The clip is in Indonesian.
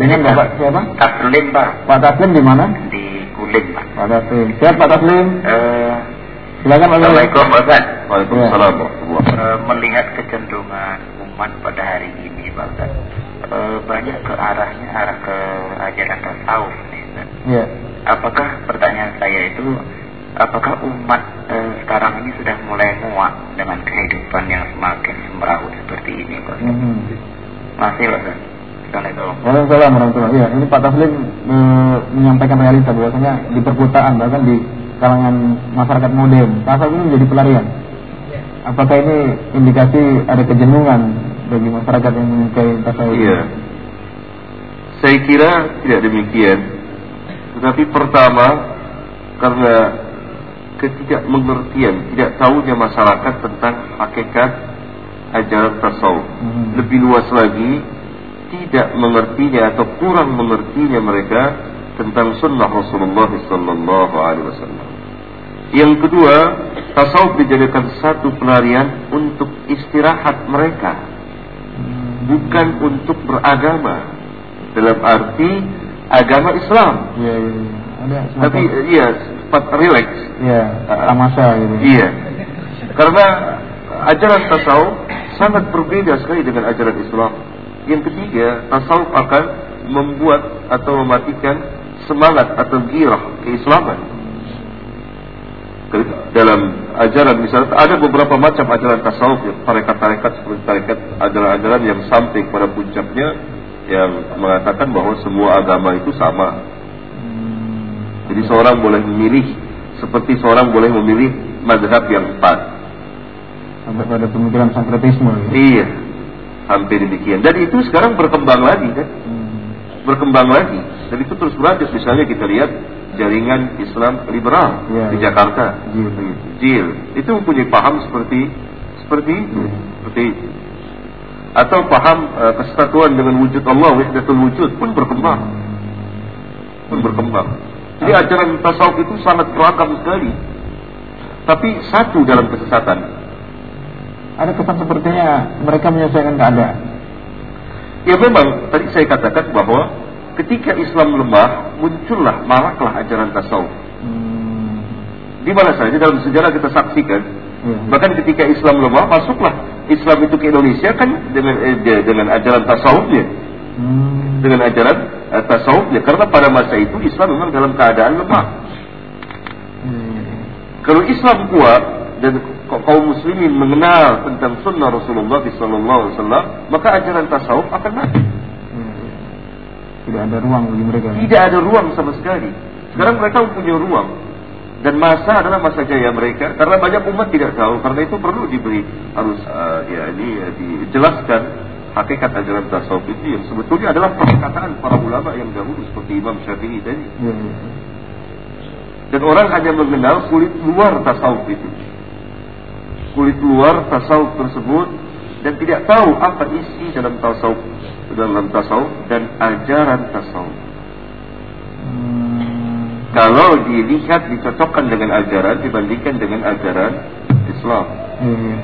Dengan Bapak siapa? Taslim Pak. Pak Taslim di mana? Di Guling Pak. Pak Taslim. Siap Pak Taslim. Eh, Silakan Pak. Assalamualaikum Pak Ustaz. Waalaikumsalam Eh, melihat kecenderungan umat pada hari ini Pak Ustaz. eh, banyak ke arahnya arah ke ajaran tasawuf nih Ustaz. Iya. Apakah pertanyaan saya itu apakah umat eh, sekarang ini sudah mulai muak dengan kehidupan yang semakin semrawut seperti ini Pak? Mhm. Masih Pak. Waalaikumsalam warahmatullahi Iya, ini Pak Taslim e, menyampaikan realita bahwasanya di perpustakaan bahkan di kalangan masyarakat modern tasawuf ini menjadi pelarian. Apakah ini indikasi ada kejenuhan bagi masyarakat yang menyukai tasawuf? Iya. Saya kira tidak demikian. Tetapi pertama karena ketidakmengertian, tidak tahunya masyarakat tentang hakikat ajaran tasawuf. Mhm. Lebih luas lagi tidak mengertinya atau kurang mengertinya mereka tentang sunnah Rasulullah sallallahu alaihi wasallam. Yang kedua, tasawuf dijadikan satu pelarian untuk istirahat mereka, bukan untuk beragama. Dalam arti agama Islam. Ada semacam- tapi iya sifat relax. Iya, tamasa gitu. Iya. Karena ajaran tasawuf sangat berbeda sekali dengan ajaran Islam. Yang ketiga, tasawuf akan membuat atau mematikan semangat atau girah keislaman. Dalam ajaran misalnya ada beberapa macam ajaran tasawuf, ya, tarekat-tarekat seperti tarekat ajaran-ajaran yang sampai pada puncaknya yang mengatakan bahwa semua agama itu sama. Jadi seorang boleh memilih seperti seorang boleh memilih mazhab yang empat. Sampai pada pemikiran sankretisme. Iya, sampai demikian. Dan itu sekarang berkembang lagi kan, Hmm. berkembang lagi. Dan itu terus berlanjut. Misalnya kita lihat jaringan Islam liberal Iya, di iya. Jakarta, Jil. JIL, itu mempunyai paham seperti seperti itu, Iya. seperti itu. Atau paham eh, kesatuan dengan wujud Allah, wahdatul wujud pun berkembang, pun berkembang. Jadi ajaran tasawuf itu sangat beragam sekali. Tapi satu dalam kesesatan, Ada kesan sepertinya mereka menyesuaikan keadaan. Ya memang tadi saya katakan bahwa ketika Islam lemah muncullah maraklah ajaran tasawuf. Hmm. Di mana saja dalam sejarah kita saksikan Iya. bahkan ketika Islam lemah masuklah Islam itu ke Indonesia kan dengan eh, de- dengan ajaran tasawufnya Hmm. dengan ajaran eh, tasawufnya karena pada masa itu Islam memang dalam keadaan lemah. Hmm. Kalau Islam kuat dan kaum muslimin mengenal tentang sunnah Rasulullah SAW maka ajaran tasawuf akan mati. Hmm. Tidak ada ruang bagi mereka. ya? Tidak ada ruang sama sekali. Sekarang mereka mempunyai ruang. Dan masa adalah masa jaya mereka karena banyak umat tidak tahu karena itu perlu diberi harus uh, ya ini uh, dijelaskan hakikat ajaran tasawuf itu yang sebetulnya adalah perkataan para ulama yang dahulu seperti Imam Syafi'i tadi iya. dan orang hanya mengenal kulit luar tasawuf itu kulit luar tasawuf tersebut dan tidak tahu apa isi dalam tasawuf dalam tasawuf dan ajaran tasawuf Hmm. kalau dilihat dicocokkan dengan ajaran dibandingkan dengan ajaran Islam. Iya, iya.